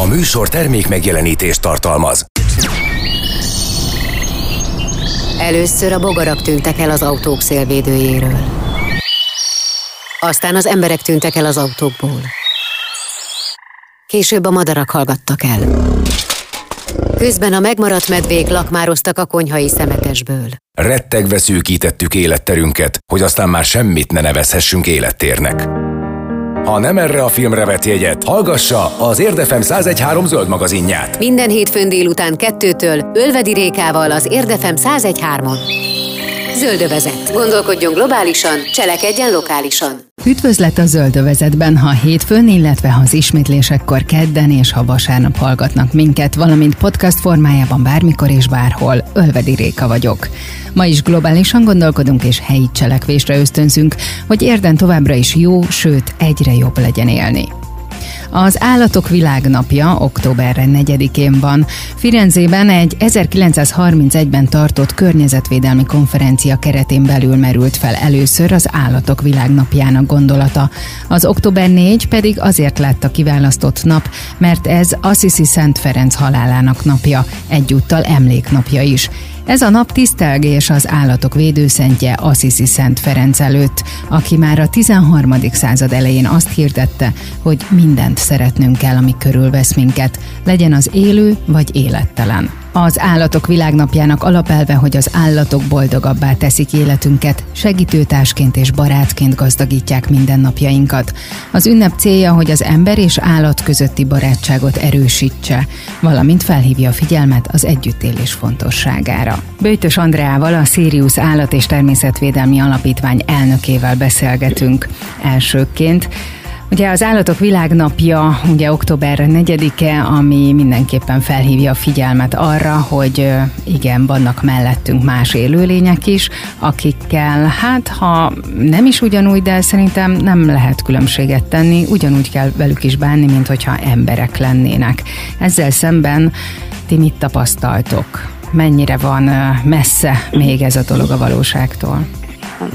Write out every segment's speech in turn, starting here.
A műsor termék megjelenítést tartalmaz. Először a bogarak tűntek el az autók szélvédőjéről. Aztán az emberek tűntek el az autókból. Később a madarak hallgattak el. Közben a megmaradt medvék lakmároztak a konyhai szemetesből. Rettegve szűkítettük életterünket, hogy aztán már semmit ne nevezhessünk élettérnek. Ha nem erre a filmre vett jegyet, hallgassa az Érdefem 1013 zöld magazinját. Minden hétfőn délután kettőtől Ölvedi Rékával az Érdefem 1013-on. Zöldövezet. Gondolkodjon globálisan, cselekedjen lokálisan. Üdvözlet a Zöldövezetben, ha hétfőn, illetve ha az ismétlésekkor kedden és ha vasárnap hallgatnak minket, valamint podcast formájában bármikor és bárhol. Ölvedi Réka vagyok. Ma is globálisan gondolkodunk és helyi cselekvésre ösztönzünk, hogy érden továbbra is jó, sőt egyre jobb legyen élni. Az Állatok Világnapja október 4-én van. Firenzében egy 1931-ben tartott környezetvédelmi konferencia keretén belül merült fel először az Állatok Világnapjának gondolata. Az október 4 pedig azért lett a kiválasztott nap, mert ez Assisi Szent Ferenc halálának napja, egyúttal emléknapja is. Ez a nap tisztelgés az állatok védőszentje Assisi Szent Ferenc előtt, aki már a 13. század elején azt hirdette, hogy mindent szeretnünk kell, ami körülvesz minket, legyen az élő vagy élettelen. Az Állatok Világnapjának alapelve, hogy az állatok boldogabbá teszik életünket, segítőtársként és barátként gazdagítják mindennapjainkat. Az ünnep célja, hogy az ember és állat közötti barátságot erősítse, valamint felhívja a figyelmet az együttélés fontosságára. Bőtös Andreával, a Sirius Állat és Természetvédelmi Alapítvány elnökével beszélgetünk. Elsőként Ugye az Állatok Világnapja, ugye október 4-e, ami mindenképpen felhívja a figyelmet arra, hogy igen, vannak mellettünk más élőlények is, akikkel, hát ha nem is ugyanúgy, de szerintem nem lehet különbséget tenni, ugyanúgy kell velük is bánni, mint hogyha emberek lennének. Ezzel szemben ti mit tapasztaltok? Mennyire van messze még ez a dolog a valóságtól?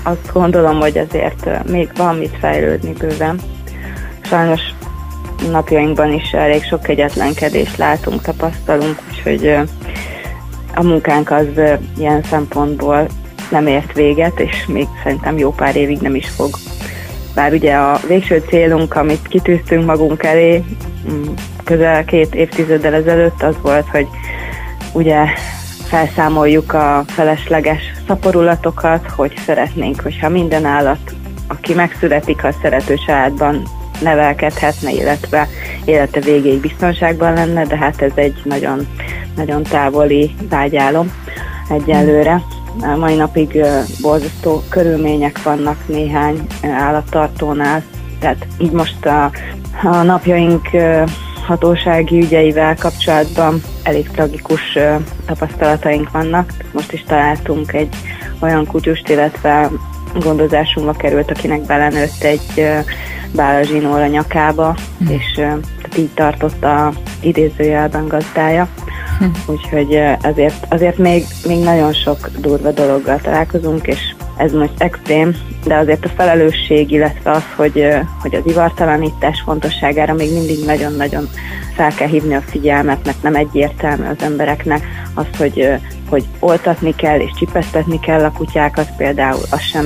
Azt gondolom, hogy azért még van mit fejlődni bőven sajnos napjainkban is elég sok kegyetlenkedést látunk, tapasztalunk, úgyhogy a munkánk az ilyen szempontból nem ért véget, és még szerintem jó pár évig nem is fog. Bár ugye a végső célunk, amit kitűztünk magunk elé mm, közel két évtizeddel ezelőtt, az volt, hogy ugye felszámoljuk a felesleges szaporulatokat, hogy szeretnénk, hogyha minden állat, aki megszületik a szerető családban nevelkedhetne, illetve élete végéig biztonságban lenne, de hát ez egy nagyon, nagyon távoli vágyálom egyelőre. A mai napig borzasztó körülmények vannak néhány állattartónál, tehát így most a, a napjaink hatósági ügyeivel kapcsolatban elég tragikus tapasztalataink vannak. Most is találtunk egy olyan kutyust, illetve gondozásunkba került, akinek belenőtt egy bálazsinól a nyakába, hm. és tehát így tartotta idézőjelben gazdája. Hm. Úgyhogy azért, azért még, még nagyon sok durva dologgal találkozunk, és ez most extrém, de azért a felelősség, illetve az, hogy, hogy az ivartalanítás fontosságára még mindig nagyon-nagyon fel kell hívni a figyelmet, mert nem egyértelmű az embereknek az, hogy, hogy oltatni kell és csipesztetni kell a kutyákat, például az sem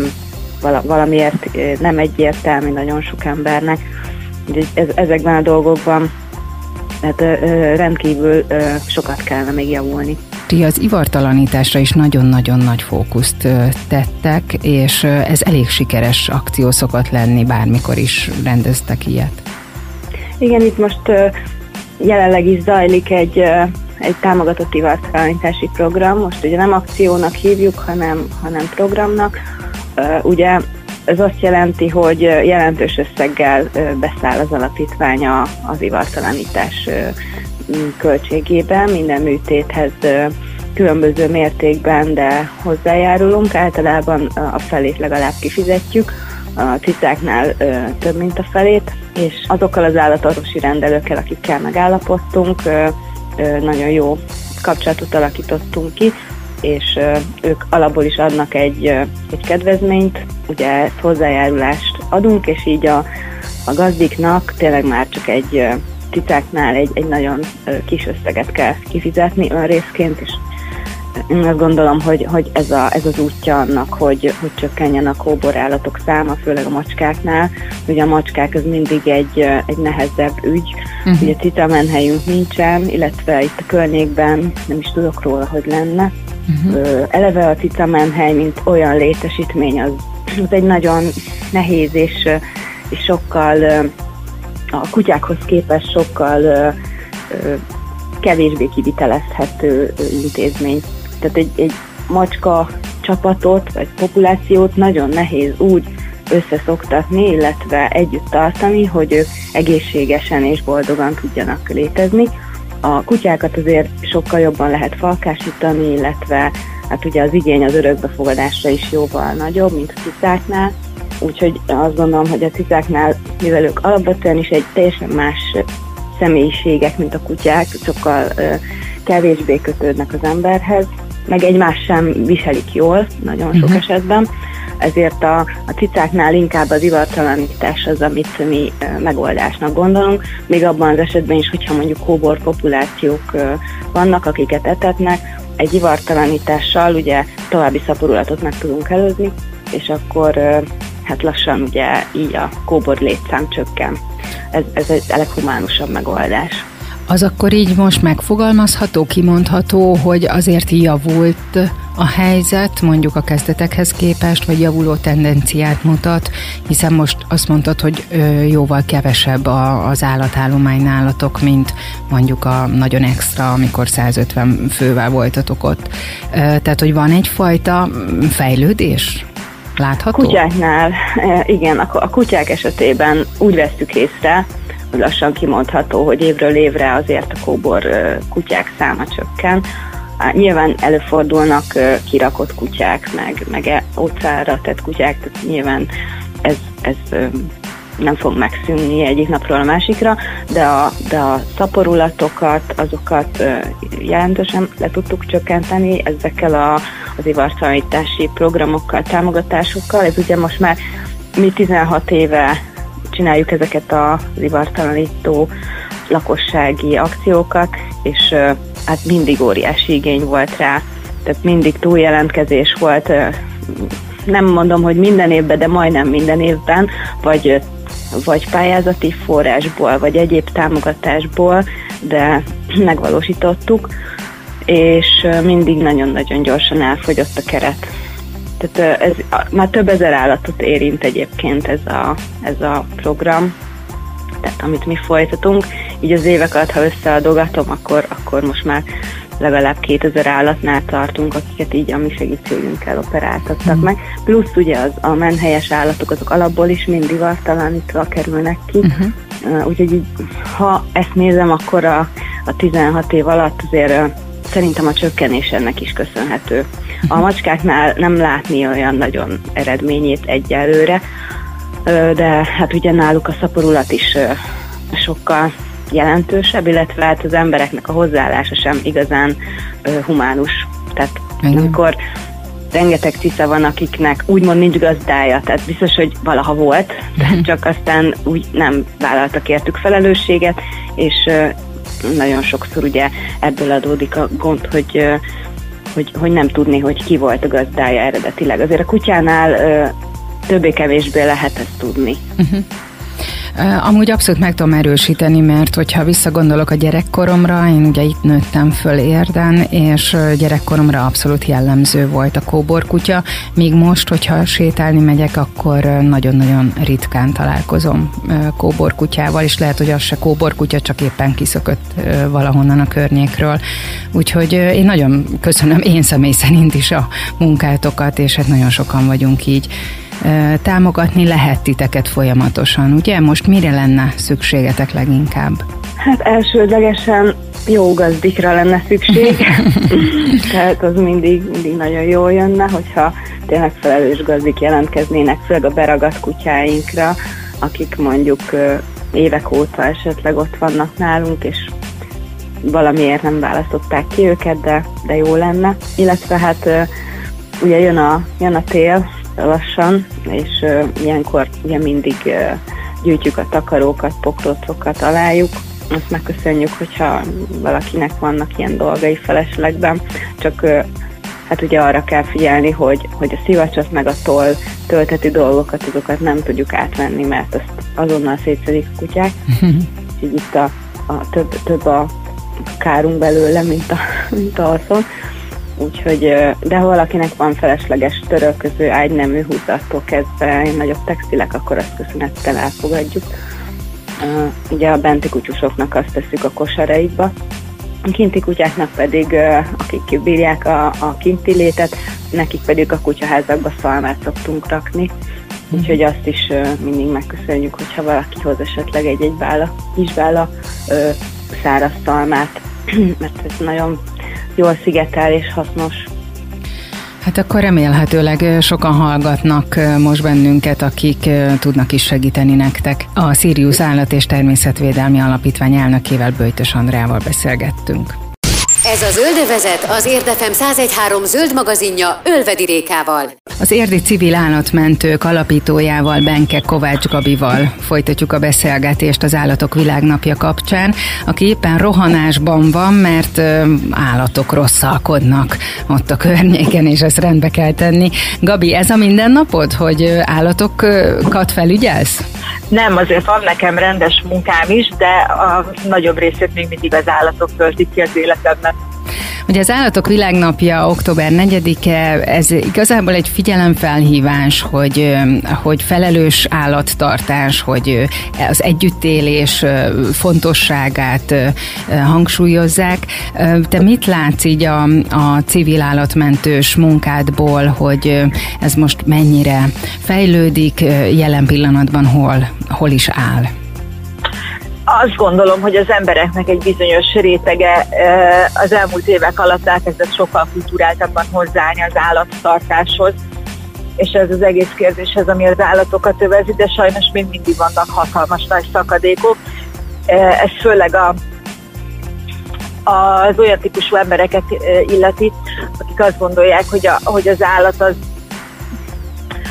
valamiért nem egyértelmű nagyon sok embernek. Ez, ezekben a dolgokban hát, rendkívül sokat kellene még javulni. Ti az ivartalanításra is nagyon-nagyon nagy fókuszt tettek, és ez elég sikeres akció szokott lenni, bármikor is rendeztek ilyet. Igen, itt most jelenleg is zajlik egy, egy támogatott ivartalanítási program. Most ugye nem akciónak hívjuk, hanem, hanem programnak, Ugye ez azt jelenti, hogy jelentős összeggel beszáll az alapítvány az ivartalanítás költségében, minden műtéthez különböző mértékben, de hozzájárulunk. Általában a felét legalább kifizetjük, a cicáknál több, mint a felét, és azokkal az állatorvosi rendelőkkel, akikkel megállapodtunk, nagyon jó kapcsolatot alakítottunk ki, és ők alapból is adnak egy, egy kedvezményt, ugye hozzájárulást adunk, és így a, a gazdiknak tényleg már csak egy, cicáknál egy, egy nagyon kis összeget kell kifizetni önrészként, és én azt gondolom, hogy, hogy ez, a, ez az útja annak, hogy, hogy csökkenjen a kóborállatok száma, főleg a macskáknál. Ugye a macskák az mindig egy, egy nehezebb ügy. Uh-huh. Ugye citamenhelyünk nincsen, illetve itt a környékben nem is tudok róla, hogy lenne. Uh-huh. Eleve a citamenhely, mint olyan létesítmény, az, az egy nagyon nehéz és, és sokkal a kutyákhoz képest sokkal kevésbé kivitelezhető intézmény tehát egy, egy macska csapatot vagy populációt nagyon nehéz úgy összeszoktatni, illetve együtt tartani, hogy ők egészségesen és boldogan tudjanak létezni. A kutyákat azért sokkal jobban lehet falkásítani, illetve hát ugye az igény az örökbefogadásra is jóval nagyobb, mint a cicáknál. Úgyhogy azt gondolom, hogy a cicáknál, mivel ők alapvetően is egy teljesen más személyiségek, mint a kutyák, sokkal kevésbé kötődnek az emberhez, meg egymás sem viselik jól, nagyon sok uh-huh. esetben, ezért a, a cicáknál inkább az ivartalanítás az, amit mi megoldásnak gondolunk, még abban az esetben is, hogyha mondjuk kóbor populációk vannak, akiket etetnek, egy ivartalanítással ugye további szaporulatot meg tudunk előzni, és akkor hát lassan ugye így a kóbor létszám csökken. Ez, ez egy leghumánusabb megoldás. Az akkor így most megfogalmazható, kimondható, hogy azért javult a helyzet, mondjuk a kezdetekhez képest, vagy javuló tendenciát mutat, hiszen most azt mondtad, hogy jóval kevesebb az állatállomány nálatok, mint mondjuk a nagyon extra, amikor 150 fővel voltatok ott. Tehát, hogy van egyfajta fejlődés? Látható? Kutyáknál, igen, a kutyák esetében úgy vesztük észre, lassan kimondható, hogy évről évre azért a kóbor kutyák száma csökken. Nyilván előfordulnak kirakott kutyák, meg, meg utcára tett kutyák, tehát nyilván ez, ez nem fog megszűnni egyik napról a másikra, de a, de a szaporulatokat, azokat jelentősen le tudtuk csökkenteni ezekkel a, az ivartalanítási programokkal, támogatásokkal. Ez ugye most már mi 16 éve csináljuk ezeket a livartalanító lakossági akciókat, és hát mindig óriási igény volt rá, tehát mindig túljelentkezés volt, nem mondom, hogy minden évben, de majdnem minden évben, vagy, vagy pályázati forrásból, vagy egyéb támogatásból, de megvalósítottuk, és mindig nagyon-nagyon gyorsan elfogyott a keret. Tehát ez már több ezer állatot érint egyébként ez a, ez a program, tehát amit mi folytatunk. Így az évek alatt, ha összeadogatom, akkor, akkor most már legalább 2000 állatnál tartunk, akiket így a mi segítségünkkel operáltattak mm. meg. Plusz ugye az, a menhelyes állatok, azok alapból is mindig vartalanítva kerülnek ki. Uh-huh. Úgyhogy így, ha ezt nézem, akkor a, a 16 év alatt azért szerintem a csökkenés ennek is köszönhető. A macskáknál nem látni olyan nagyon eredményét egyelőre, de hát ugye náluk a szaporulat is sokkal jelentősebb, illetve hát az embereknek a hozzáállása sem igazán humánus. Tehát Igen. amikor rengeteg cica van, akiknek úgymond nincs gazdája, tehát biztos, hogy valaha volt, mhm. csak aztán úgy nem vállaltak értük felelősséget, és nagyon sokszor ugye ebből adódik a gond, hogy hogy, hogy nem tudni, hogy ki volt a gazdája eredetileg. Azért a kutyánál többé-kevésbé lehet ezt tudni. Uh-huh. Amúgy abszolút meg tudom erősíteni, mert hogyha visszagondolok a gyerekkoromra, én ugye itt nőttem föl érden, és gyerekkoromra abszolút jellemző volt a kóborkutya, míg most, hogyha sétálni megyek, akkor nagyon-nagyon ritkán találkozom kóborkutyával, és lehet, hogy az se kóborkutya, csak éppen kiszökött valahonnan a környékről. Úgyhogy én nagyon köszönöm én személy szerint is a munkátokat, és hát nagyon sokan vagyunk így támogatni lehet titeket folyamatosan, ugye? Most mire lenne szükségetek leginkább? Hát elsődlegesen jó gazdikra lenne szükség, tehát az mindig, mindig nagyon jó jönne, hogyha tényleg felelős gazdik jelentkeznének, főleg a beragadt kutyáinkra, akik mondjuk évek óta esetleg ott vannak nálunk, és valamiért nem választották ki őket, de, de jó lenne. Illetve hát ugye jön a, jön a tél, lassan, és ilyenkor ugye mindig gyűjtjük a takarókat, pokrócokat, találjuk, azt megköszönjük, hogyha valakinek vannak ilyen dolgai feleslegben, csak hát ugye arra kell figyelni, hogy, hogy a szivacsot meg a toll tölteti dolgokat, azokat nem tudjuk átvenni, mert azt azonnal szétszedik a kutyák. Így itt a, a több, több a kárunk belőle, mint a, mint a haszon. Úgyhogy, de ha valakinek van felesleges törölköző ágynemű húzattól kezdve nagyobb textilek, akkor azt köszönettel elfogadjuk. Ugye a benti kutyusoknak azt tesszük a kosaraikba, a kinti kutyáknak pedig, akik bírják a, a kinti létet, nekik pedig a kutyaházakba szalmát szoktunk rakni. Úgyhogy azt is mindig megköszönjük, hogyha valaki hoz esetleg egy-egy bála, kisbála száraz szalmát, mert ez nagyon jól szigetel és hasznos. Hát akkor remélhetőleg sokan hallgatnak most bennünket, akik tudnak is segíteni nektek. A Sirius Állat és Természetvédelmi Alapítvány elnökével Böjtös Andrával beszélgettünk. Ez a Zöldövezet az Érdefem 1013 zöld magazinja Ölvedi Rékával. Az érdi civil állatmentők alapítójával, Benke Kovács Gabival folytatjuk a beszélgetést az Állatok Világnapja kapcsán, aki éppen rohanásban van, mert állatok rosszalkodnak ott a környéken, és ezt rendbe kell tenni. Gabi, ez a mindennapod, hogy állatokat felügyelsz? Nem, azért van nekem rendes munkám is, de a nagyobb részét még mindig az állatok töltik ki az életemben. Ugye az Állatok Világnapja október 4-e, ez igazából egy figyelemfelhívás, hogy, hogy felelős állattartás, hogy az együttélés fontosságát hangsúlyozzák. Te mit látsz így a, a civil állatmentős munkádból, hogy ez most mennyire fejlődik, jelen pillanatban hol, hol is áll? Azt gondolom, hogy az embereknek egy bizonyos rétege az elmúlt évek alatt elkezdett sokkal kulturáltabban hozzáállni az állattartáshoz, és ez az egész kérdéshez, ami az állatokat övezi, de sajnos még mindig vannak hatalmas nagy szakadékok. Ez főleg a, az olyan típusú embereket illeti, akik azt gondolják, hogy, a, hogy az állat az,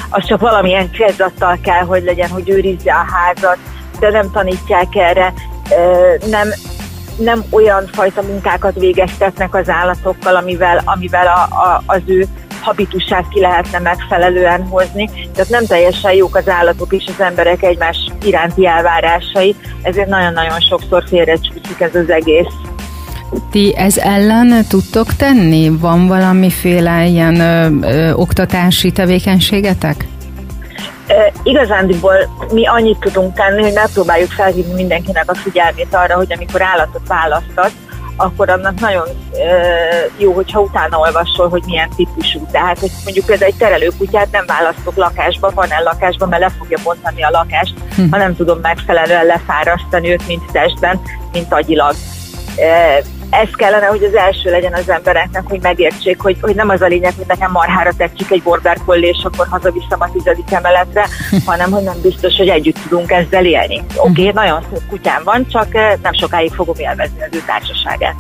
az csak valamilyen célzattal kell, hogy legyen, hogy őrizze a házat, de nem tanítják erre, nem, nem olyan fajta munkákat végeztetnek az állatokkal, amivel, amivel a, a, az ő habitusát ki lehetne megfelelően hozni. Tehát nem teljesen jók az állatok és az emberek egymás iránti elvárásai, ezért nagyon-nagyon sokszor félrecsúszik ez az egész. Ti ez ellen tudtok tenni? Van valamiféle ilyen ö, ö, oktatási tevékenységetek? Igazándiból mi annyit tudunk tenni, hogy megpróbáljuk felhívni mindenkinek a figyelmét arra, hogy amikor állatot választat, akkor annak nagyon jó, hogyha utána olvasol, hogy milyen típusú. Tehát, hogy mondjuk ez egy terelőkutyát nem választok lakásba, panel lakásba, mert le fogja bontani a lakást, hm. ha nem tudom megfelelően lefárasztani őt, mint testben, mint agyilag ez kellene, hogy az első legyen az embereknek, hogy megértsék, hogy, hogy nem az a lényeg, hogy nekem marhára tetszik egy border és akkor hazaviszem a tizedik emeletre, hanem hogy nem biztos, hogy együtt tudunk ezzel élni. Oké, okay, nagyon szép kutyám van, csak eh, nem sokáig fogom élvezni az ő társaságát.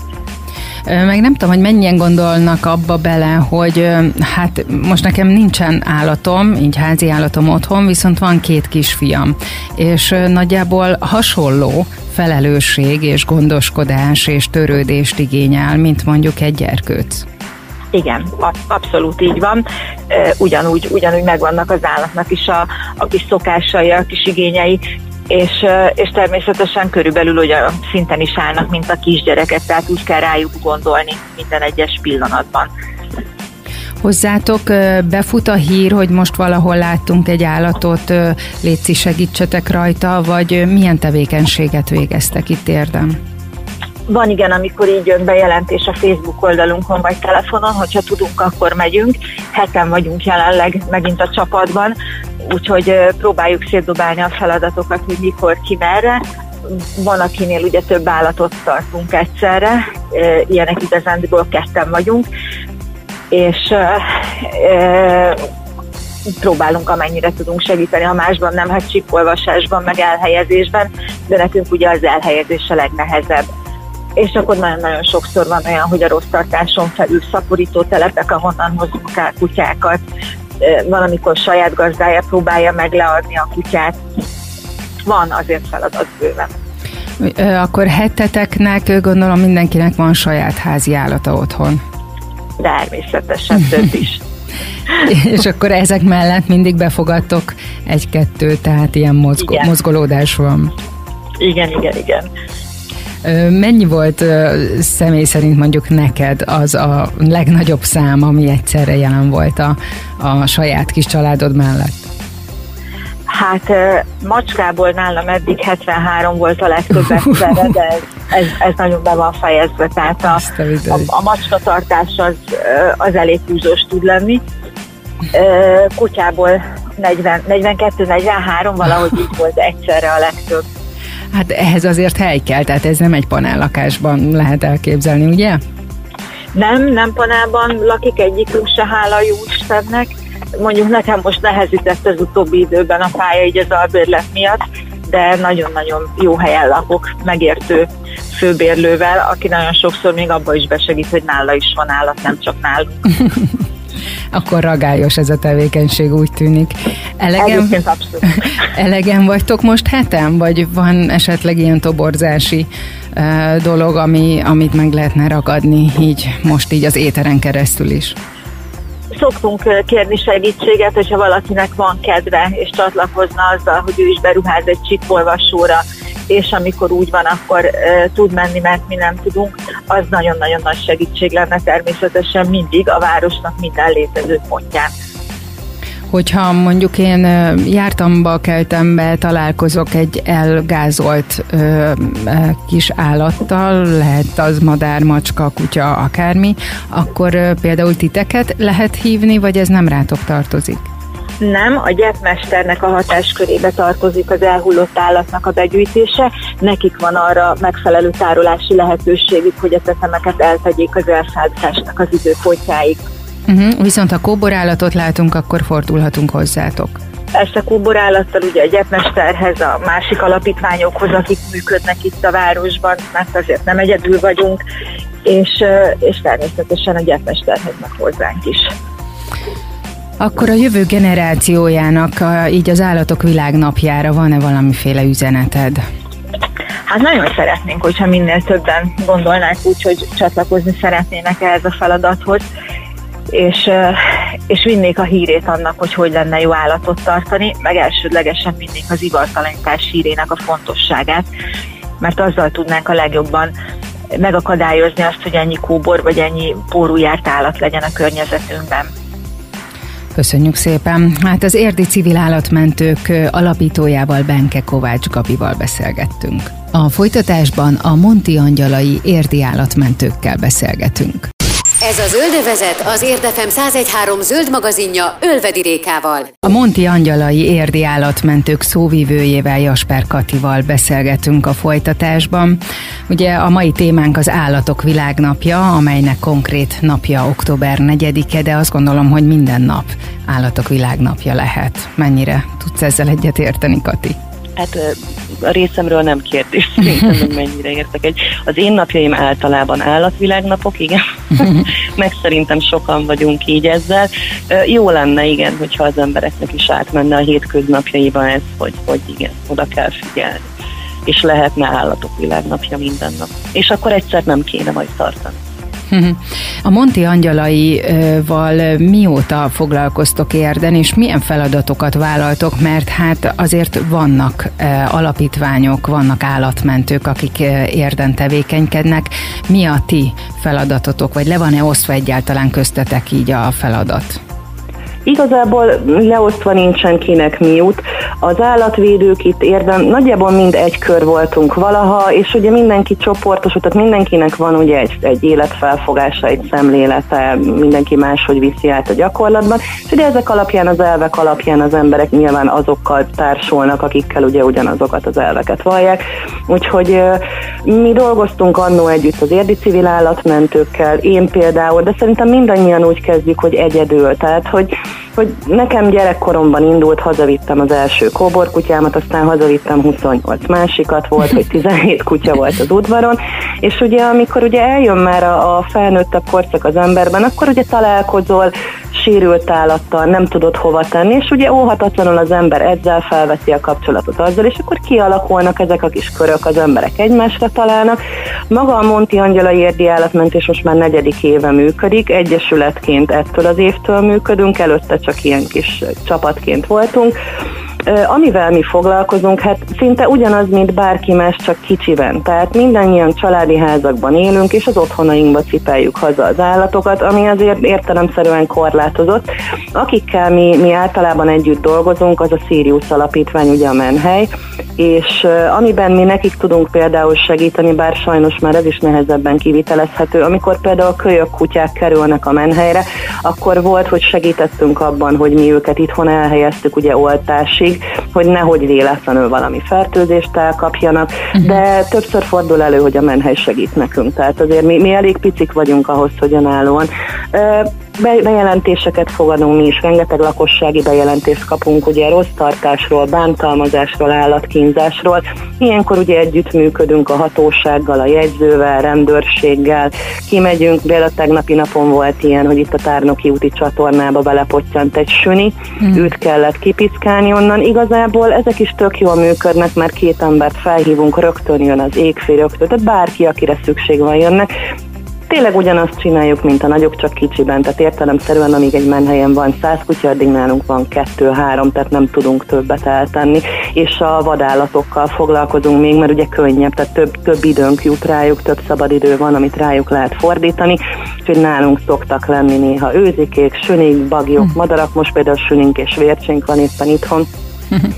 Meg nem tudom, hogy mennyien gondolnak abba bele, hogy hát most nekem nincsen állatom, így házi állatom otthon, viszont van két kisfiam, és nagyjából hasonló felelősség és gondoskodás és törődést igényel, mint mondjuk egy gyerkőc. Igen, abszolút így van. Ugyanúgy, ugyanúgy megvannak az állatnak is a, a kis szokásai, a kis igényei, és, és természetesen körülbelül olyan szinten is állnak, mint a kisgyereket, tehát úgy kell rájuk gondolni minden egyes pillanatban. Hozzátok befut a hír, hogy most valahol láttunk egy állatot, létszi segítsetek rajta, vagy milyen tevékenységet végeztek itt érdem? Van igen, amikor így jön bejelentés a Facebook oldalunkon vagy telefonon, hogyha tudunk, akkor megyünk. Heten vagyunk jelenleg megint a csapatban, úgyhogy próbáljuk szétdobálni a feladatokat, hogy mikor, ki merre. Van, akinél ugye több állatot tartunk egyszerre, ilyenek igazándiból ketten vagyunk, és próbálunk amennyire tudunk segíteni, ha másban nem, hát csipolvasásban, meg elhelyezésben, de nekünk ugye az elhelyezés a legnehezebb. És akkor nagyon-nagyon sokszor van olyan, hogy a rossz tartáson felül szaporító telepek, ahonnan hozunk el kutyákat, van, amikor saját gazdája próbálja meg leadni a kutyát. Van azért feladat bőven. Akkor heteteknek gondolom mindenkinek van saját házi állata otthon. Természetesen több is. És akkor ezek mellett mindig befogadtok egy-kettő, tehát ilyen igen. mozgolódás van. Igen, igen, igen. Mennyi volt személy szerint mondjuk neked az a legnagyobb szám, ami egyszerre jelen volt a, a saját kis családod mellett? Hát macskából nálam eddig 73 volt a legtöbb egyszerre, de ez, ez, ez nagyon be van fejezve, tehát a, a, a macskatartás az, az elég húzós tud lenni. Kutyából 42-43 valahogy így volt egyszerre a legtöbb. Hát ehhez azért hely kell, tehát ez nem egy panellakásban lehet elképzelni, ugye? Nem, nem panelban lakik egyikünk se, hála jó Istennek. Mondjuk nekem most nehezített az utóbbi időben a pálya így az albérlet miatt, de nagyon-nagyon jó helyen lakok, megértő főbérlővel, aki nagyon sokszor még abba is besegít, hogy nála is van állat, nem csak nálunk. Akkor ragályos ez a tevékenység, úgy tűnik. Elegem, elegem vagytok most hetem, vagy van esetleg ilyen toborzási uh, dolog, ami, amit meg lehetne ragadni így most így az éteren keresztül is? Szoktunk kérni segítséget, hogyha valakinek van kedve, és csatlakozna azzal, hogy ő is beruház egy csipolvasóra, és amikor úgy van, akkor uh, tud menni, mert mi nem tudunk, az nagyon-nagyon nagy segítség lenne természetesen mindig a városnak minden létező pontján hogyha mondjuk én jártam be, keltem be, találkozok egy elgázolt ö, kis állattal, lehet az madár, macska, kutya, akármi, akkor ö, például titeket lehet hívni, vagy ez nem rátok tartozik? Nem, a gyepmesternek a hatáskörébe tartozik az elhullott állatnak a begyűjtése. Nekik van arra megfelelő tárolási lehetőségük, hogy a tetemeket eltegyék az elszállításnak az időpontjáig. Uh-huh. Viszont ha kóborállatot látunk, akkor fordulhatunk hozzátok. Ezt a kóborállattal ugye a gyepmesterhez, a másik alapítványokhoz, akik működnek itt a városban, mert azért nem egyedül vagyunk, és, és természetesen a gyepmesterhez meg hozzánk is. Akkor a jövő generációjának így az állatok világnapjára van-e valamiféle üzeneted? Hát nagyon szeretnénk, hogyha minél többen gondolnák úgy, hogy csatlakozni szeretnének ehhez a feladathoz, és, és vinnék a hírét annak, hogy hogy lenne jó állatot tartani, meg elsődlegesen vinnék az ivartalanítás hírének a fontosságát, mert azzal tudnánk a legjobban megakadályozni azt, hogy ennyi kóbor vagy ennyi pórújárt állat legyen a környezetünkben. Köszönjük szépen. Hát az érdi civil állatmentők alapítójával Benke Kovács Gabival beszélgettünk. A folytatásban a Monti Angyalai érdi állatmentőkkel beszélgetünk. Ez a Zöldövezet az Érdefem 1013 zöld magazinja Ölvedi Rékával. A Monti Angyalai érdi állatmentők szóvivőjével Jasper Katival beszélgetünk a folytatásban. Ugye a mai témánk az Állatok Világnapja, amelynek konkrét napja október 4-e, de azt gondolom, hogy minden nap Állatok Világnapja lehet. Mennyire tudsz ezzel egyet érteni, Kati? Hát a részemről nem kérdés, szerintem mennyire értek egy. Az én napjaim általában állatvilágnapok, igen, meg szerintem sokan vagyunk így ezzel. Jó lenne, igen, hogyha az embereknek is átmenne a hétköznapjaiba ez, hogy, hogy igen, oda kell figyelni. És lehetne állatok világnapja minden nap. És akkor egyszer nem kéne majd tartani. A Monti angyalaival mióta foglalkoztok érden, és milyen feladatokat vállaltok, mert hát azért vannak alapítványok, vannak állatmentők, akik érden tevékenykednek. Mi a ti feladatotok, vagy le van-e osztva egyáltalán köztetek így a feladat? Igazából leosztva nincsen kinek mi út. Az állatvédők itt érdem, nagyjából mind egy kör voltunk valaha, és ugye mindenki csoportos, tehát mindenkinek van ugye egy, egy életfelfogása, egy szemlélete, mindenki máshogy viszi át a gyakorlatban, és ugye ezek alapján, az elvek alapján az emberek nyilván azokkal társulnak, akikkel ugye ugyanazokat az elveket vallják. Úgyhogy mi dolgoztunk annó együtt az érdi civil állatmentőkkel, én például, de szerintem mindannyian úgy kezdjük, hogy egyedül. Tehát, hogy hogy nekem gyerekkoromban indult, hazavittem az első kóborkutyámat, aztán hazavittem 28 másikat, volt, hogy 17 kutya volt az udvaron, és ugye amikor ugye eljön már a, a felnőttebb korszak az emberben, akkor ugye találkozol sérült állattal, nem tudod hova tenni, és ugye óhatatlanul az ember ezzel felveszi a kapcsolatot azzal, és akkor kialakulnak ezek a kis körök, az emberek egymásra találnak. Maga a Monti Angyalai Érdi Állatmentés most már negyedik éve működik, egyesületként ettől az évtől működünk, előtte csak ilyen kis csapatként voltunk, Amivel mi foglalkozunk, hát szinte ugyanaz, mint bárki más, csak kicsiben. Tehát mindannyian családi házakban élünk, és az otthonainkba cipeljük haza az állatokat, ami azért értelemszerűen korlátozott. Akikkel mi, mi általában együtt dolgozunk, az a Sirius Alapítvány, ugye a Menhely, és amiben mi nekik tudunk például segíteni, bár sajnos már ez is nehezebben kivitelezhető, amikor például kölyök kutyák kerülnek a menhelyre, akkor volt, hogy segítettünk abban, hogy mi őket itthon elhelyeztük ugye oltásig, hogy nehogy véletlenül valami fertőzést elkapjanak, uh-huh. de többször fordul elő, hogy a menhely segít nekünk, tehát azért mi, mi elég picik vagyunk ahhoz, hogy önállóan bejelentéseket fogadunk mi is, rengeteg lakossági bejelentést kapunk, ugye rossz tartásról, bántalmazásról, állatkínzásról. Ilyenkor ugye együttműködünk a hatósággal, a jegyzővel, rendőrséggel, kimegyünk, például tegnapi napon volt ilyen, hogy itt a Tárnoki úti csatornába belepottyant egy süni, hmm. őt kellett kipiszkálni onnan. Igazából ezek is tök jól működnek, mert két embert felhívunk, rögtön jön az égfél, rögtön, tehát bárki, akire szükség van, jönnek tényleg ugyanazt csináljuk, mint a nagyok, csak kicsiben, tehát értelemszerűen, amíg egy menhelyen van száz kutya, addig nálunk van kettő-három, tehát nem tudunk többet eltenni, és a vadállatokkal foglalkozunk még, mert ugye könnyebb, tehát több, több időnk jut rájuk, több szabad idő van, amit rájuk lehet fordítani, úgyhogy nálunk szoktak lenni néha őzikék, sünik, bagyok, hm. madarak, most például sünink és vércsénk van éppen itthon.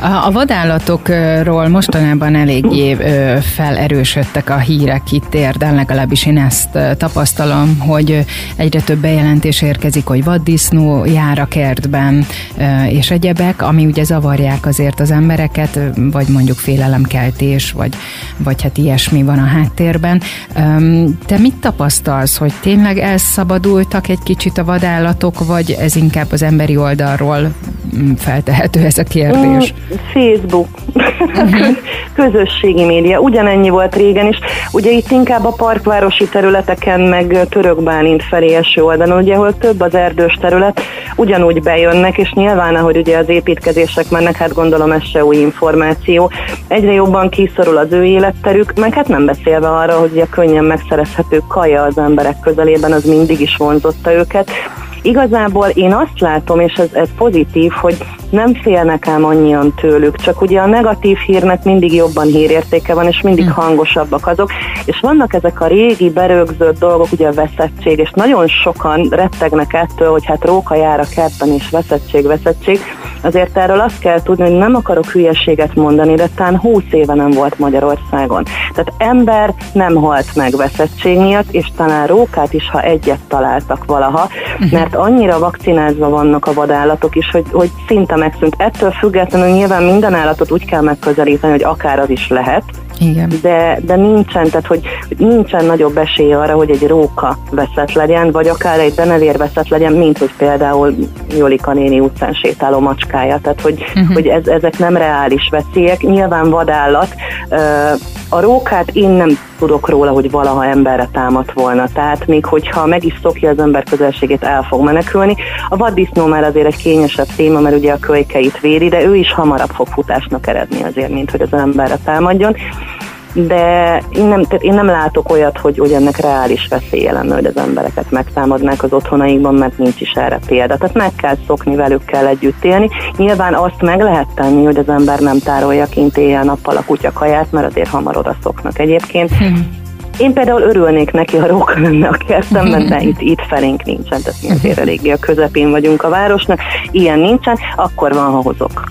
A vadállatokról mostanában eléggé felerősödtek a hírek itt érden, legalábbis én ezt tapasztalom, hogy egyre több bejelentés érkezik, hogy vaddisznó jár a kertben, és egyebek, ami ugye zavarják azért az embereket, vagy mondjuk félelemkeltés, vagy, vagy hát ilyesmi van a háttérben. Te mit tapasztalsz, hogy tényleg elszabadultak egy kicsit a vadállatok, vagy ez inkább az emberi oldalról feltehető ez a kérdés? Facebook, uh-huh. közösségi média, ugyanennyi volt régen is. Ugye itt inkább a parkvárosi területeken, meg Törökbálint felé eső oldalon, ugye, ahol több az erdős terület, ugyanúgy bejönnek, és nyilván, ahogy ugye az építkezések mennek, hát gondolom ez se új információ, egyre jobban kiszorul az ő életterük, meg hát nem beszélve arra, hogy a könnyen megszerezhető kaja az emberek közelében, az mindig is vonzotta őket. Igazából én azt látom, és ez, ez pozitív, hogy nem félnek ám annyian tőlük, csak ugye a negatív hírnek mindig jobban hírértéke van, és mindig hm. hangosabbak azok, és vannak ezek a régi berögzött dolgok, ugye a veszettség, és nagyon sokan rettegnek ettől, hogy hát róka jár a kertben, és veszettség, veszettség. Azért erről azt kell tudni, hogy nem akarok hülyeséget mondani, de talán 20 éve nem volt Magyarországon. Tehát ember nem halt meg veszettség miatt, és talán rókát is, ha egyet találtak valaha, hm. mert annyira vakcinázva vannak a vadállatok is, hogy, hogy szinte megszűnt. Ettől függetlenül nyilván minden állatot úgy kell megközelíteni, hogy akár az is lehet, igen. De, de nincsen, tehát hogy nincsen nagyobb esély arra, hogy egy róka veszett legyen, vagy akár egy denevér veszett legyen, mint hogy például Jolika néni utcán sétáló macskája. Tehát, hogy, uh-huh. hogy ez, ezek nem reális veszélyek. Nyilván vadállat. A rókát én nem tudok róla, hogy valaha emberre támadt volna. Tehát még hogyha meg is szokja az ember közelségét, el fog menekülni. A vaddisznó már azért egy kényesebb téma, mert ugye a kölykeit védi, de ő is hamarabb fog futásnak eredni azért, mint hogy az emberre támadjon de én nem, én nem látok olyat, hogy, hogy ennek reális veszélye lenne, hogy az embereket megtámadnák az otthonaikban, mert nincs is erre példa. Tehát meg kell szokni, velük kell együtt élni. Nyilván azt meg lehet tenni, hogy az ember nem tárolja kint éjjel-nappal a kutyakaját, mert azért hamar oda szoknak egyébként. Hmm én például örülnék neki, ha róka lenne a kertemben, de itt, itt felénk nincsen, tehát mi azért eléggé a közepén vagyunk a városnak, ilyen nincsen, akkor van, ha hozok.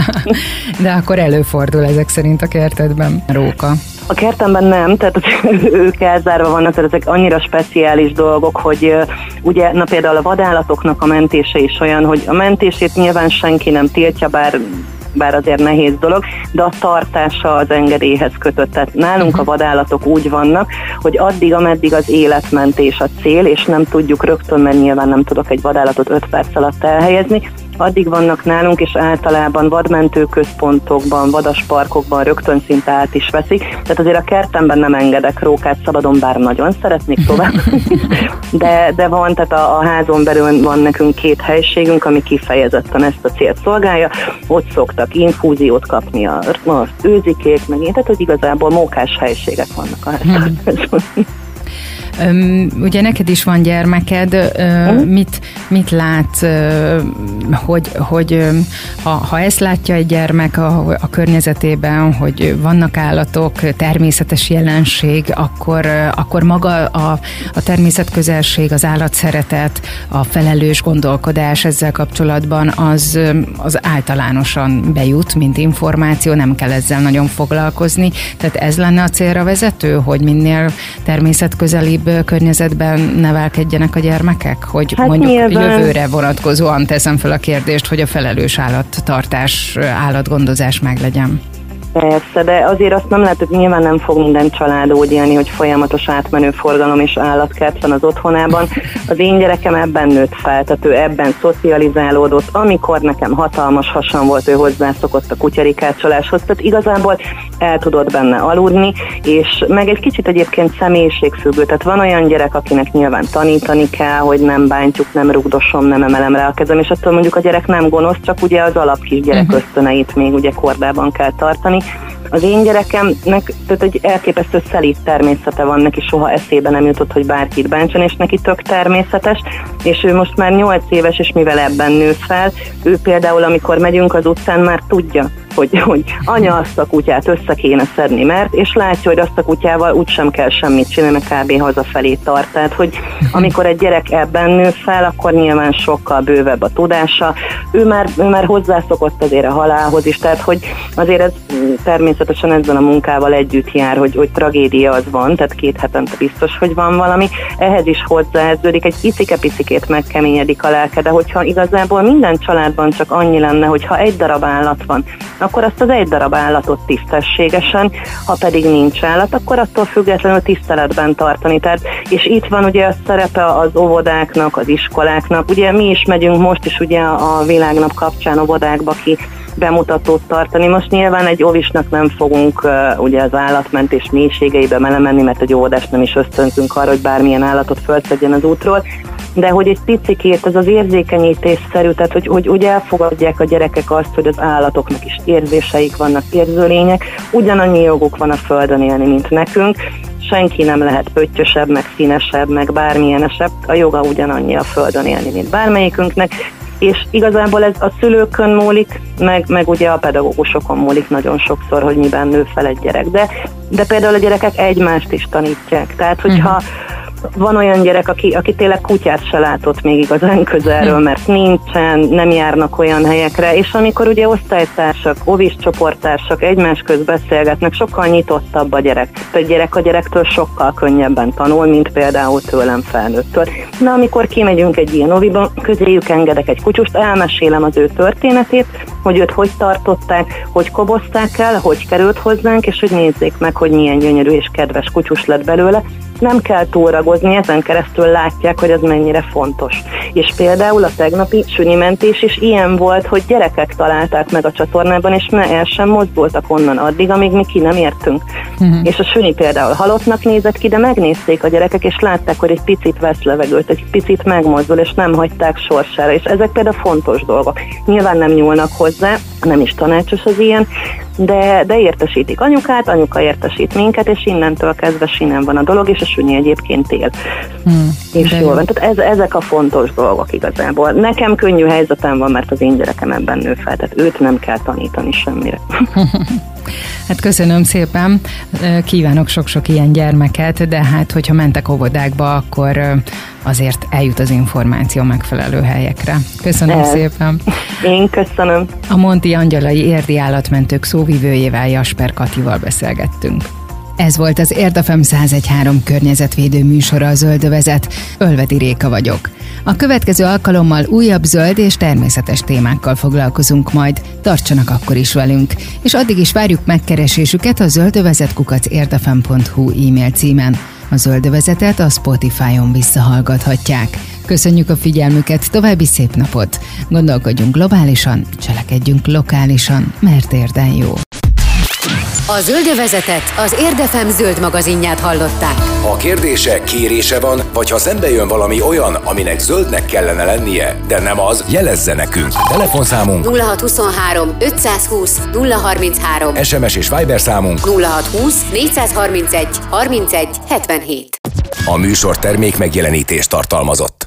de akkor előfordul ezek szerint a kertedben róka. A kertemben nem, tehát ők elzárva vannak, tehát ezek annyira speciális dolgok, hogy ugye, na például a vadállatoknak a mentése is olyan, hogy a mentését nyilván senki nem tiltja, bár bár azért nehéz dolog, de a tartása az engedélyhez kötött. Tehát nálunk a vadállatok úgy vannak, hogy addig, ameddig az életmentés a cél, és nem tudjuk rögtön, mert nyilván nem tudok egy vadállatot 5 perc alatt elhelyezni, addig vannak nálunk, és általában vadmentő központokban, vadasparkokban rögtön szinte át is veszik. Tehát azért a kertemben nem engedek rókát szabadon, bár nagyon szeretnék tovább. de, de van, tehát a, a házon belül van nekünk két helységünk, ami kifejezetten ezt a célt szolgálja. Ott szoktak infúziót kapni a, az őzikék, meg én, tehát hogy igazából mókás helységek vannak a házon. Ugye neked is van gyermeked, uh-huh. mit, mit lát, hogy, hogy ha, ha ezt látja egy gyermek a, a környezetében, hogy vannak állatok, természetes jelenség, akkor, akkor maga a, a természetközelség, az állatszeretet, a felelős gondolkodás ezzel kapcsolatban az, az általánosan bejut, mint információ, nem kell ezzel nagyon foglalkozni. Tehát ez lenne a célra vezető, hogy minél természetközelibb környezetben nevelkedjenek a gyermekek? Hogy hát mondjuk nyilván... jövőre vonatkozóan teszem fel a kérdést, hogy a felelős állattartás, állatgondozás meglegyen. Persze, de azért azt nem lehet, hogy nyilván nem fog minden család úgy élni, hogy folyamatos átmenő forgalom és állatkert van az otthonában. Az én gyerekem ebben nőtt fel, tehát ő ebben szocializálódott. Amikor nekem hatalmas hasam volt, ő hozzászokott a kutyarikácsoláshoz, tehát igazából el tudott benne aludni, és meg egy kicsit egyébként személyiségfüggő, tehát van olyan gyerek, akinek nyilván tanítani kell, hogy nem bántjuk, nem rugdosom, nem emelem rá a kezem, és attól mondjuk a gyerek nem gonosz, csak ugye az alap kis gyerek uh-huh. ösztöneit még ugye kordában kell tartani, az én gyerekemnek tehát egy elképesztő szelít természete van, neki soha eszébe nem jutott, hogy bárkit bántson, és neki tök természetes, és ő most már 8 éves, és mivel ebben nő fel, ő például, amikor megyünk az utcán, már tudja, hogy, hogy anya azt a kutyát össze kéne szedni, mert, és látja, hogy azt a kutyával úgysem kell semmit csinálni, kb. hazafelé tart. Tehát, hogy amikor egy gyerek ebben nő fel, akkor nyilván sokkal bővebb a tudása. Ő már, ő már hozzászokott azért a halálhoz is, tehát, hogy azért ez természetesen ezzel a munkával együtt jár, hogy, hogy tragédia az van, tehát két hetente biztos, hogy van valami. Ehhez is hozzáeződik, egy picike-picikét megkeményedik a lelke, de hogyha igazából minden családban csak annyi lenne, hogy ha egy darab állat van, akkor azt az egy darab állatot tisztességesen, ha pedig nincs állat, akkor attól függetlenül tiszteletben tartani. Tehát, és itt van ugye a szerepe az óvodáknak, az iskoláknak. Ugye mi is megyünk most is ugye a világnap kapcsán óvodákba ki bemutatót tartani. Most nyilván egy óvisnak nem fogunk uh, ugye az állatmentés mélységeibe melemenni, mert egy óvodást nem is ösztönzünk arra, hogy bármilyen állatot fölszedjen az útról, de hogy egy picikét ez az érzékenyítésszerű, tehát hogy, hogy úgy elfogadják a gyerekek azt, hogy az állatoknak is érzéseik vannak, érzőlények, ugyanannyi joguk van a földön élni, mint nekünk, senki nem lehet pöttyösebb, meg színesebb, meg bármilyenesebb, a joga ugyanannyi a földön élni, mint bármelyikünknek, és igazából ez a szülőkön múlik, meg, meg ugye a pedagógusokon múlik nagyon sokszor, hogy miben nő fel egy gyerek. De, de például a gyerekek egymást is tanítják. Tehát, hogyha uh-huh van olyan gyerek, aki, aki tényleg kutyát se látott még igazán közelről, mert nincsen, nem járnak olyan helyekre, és amikor ugye osztálytársak, ovis csoporttársak egymás közt beszélgetnek, sokkal nyitottabb a gyerek. A gyerek a gyerektől sokkal könnyebben tanul, mint például tőlem felnőttől. Na, amikor kimegyünk egy ilyen oviba, közéjük engedek egy kutyust, elmesélem az ő történetét, hogy őt hogy tartották, hogy kobozták el, hogy került hozzánk, és hogy nézzék meg, hogy milyen gyönyörű és kedves kutyus lett belőle, nem kell túlragozni, ezen keresztül látják, hogy ez mennyire fontos. És például a tegnapi sünyimentés is ilyen volt, hogy gyerekek találták meg a csatornában, és ne el sem mozdultak onnan addig, amíg mi ki nem értünk. Uh-huh. És a sünyi például halottnak nézett ki, de megnézték a gyerekek, és látták, hogy egy picit vesz levegőt, egy picit megmozdul, és nem hagyták sorsára. És ezek például fontos dolgok. Nyilván nem nyúlnak hozzá, nem is tanácsos az ilyen, de, de értesítik anyukát, anyuka értesít minket, és innentől kezdve sinem van a dolog, és a sunyi egyébként él. Hmm, és jól van. Tehát ez, ezek a fontos dolgok igazából. Nekem könnyű helyzetem van, mert az én gyerekem ebben nő fel, tehát őt nem kell tanítani semmire. Hát köszönöm szépen, kívánok sok-sok ilyen gyermeket, de hát hogyha mentek óvodákba, akkor azért eljut az információ megfelelő helyekre. Köszönöm Ez. szépen. Én köszönöm. A Monti Angyalai Érdi Állatmentők szóvivőjével Jasper Katival beszélgettünk. Ez volt az Érdafem 1013 környezetvédő műsora a Zöldövezet. Ölvedi Réka vagyok. A következő alkalommal újabb zöld és természetes témákkal foglalkozunk majd. Tartsanak akkor is velünk, és addig is várjuk megkeresésüket a zöldövezetkukacérdafem.hu e-mail címen. A zöldövezetet a Spotify-on visszahallgathatják. Köszönjük a figyelmüket, további szép napot! Gondolkodjunk globálisan, cselekedjünk lokálisan, mert érden jó. A zöldövezetet az Érdefem zöld magazinját hallották. Ha kérdése, kérése van, vagy ha szembe jön valami olyan, aminek zöldnek kellene lennie, de nem az, jelezze nekünk. Telefonszámunk 0623 520 033 SMS és Viber számunk 0620 431 31 77. a műsor termék megjelenítést tartalmazott.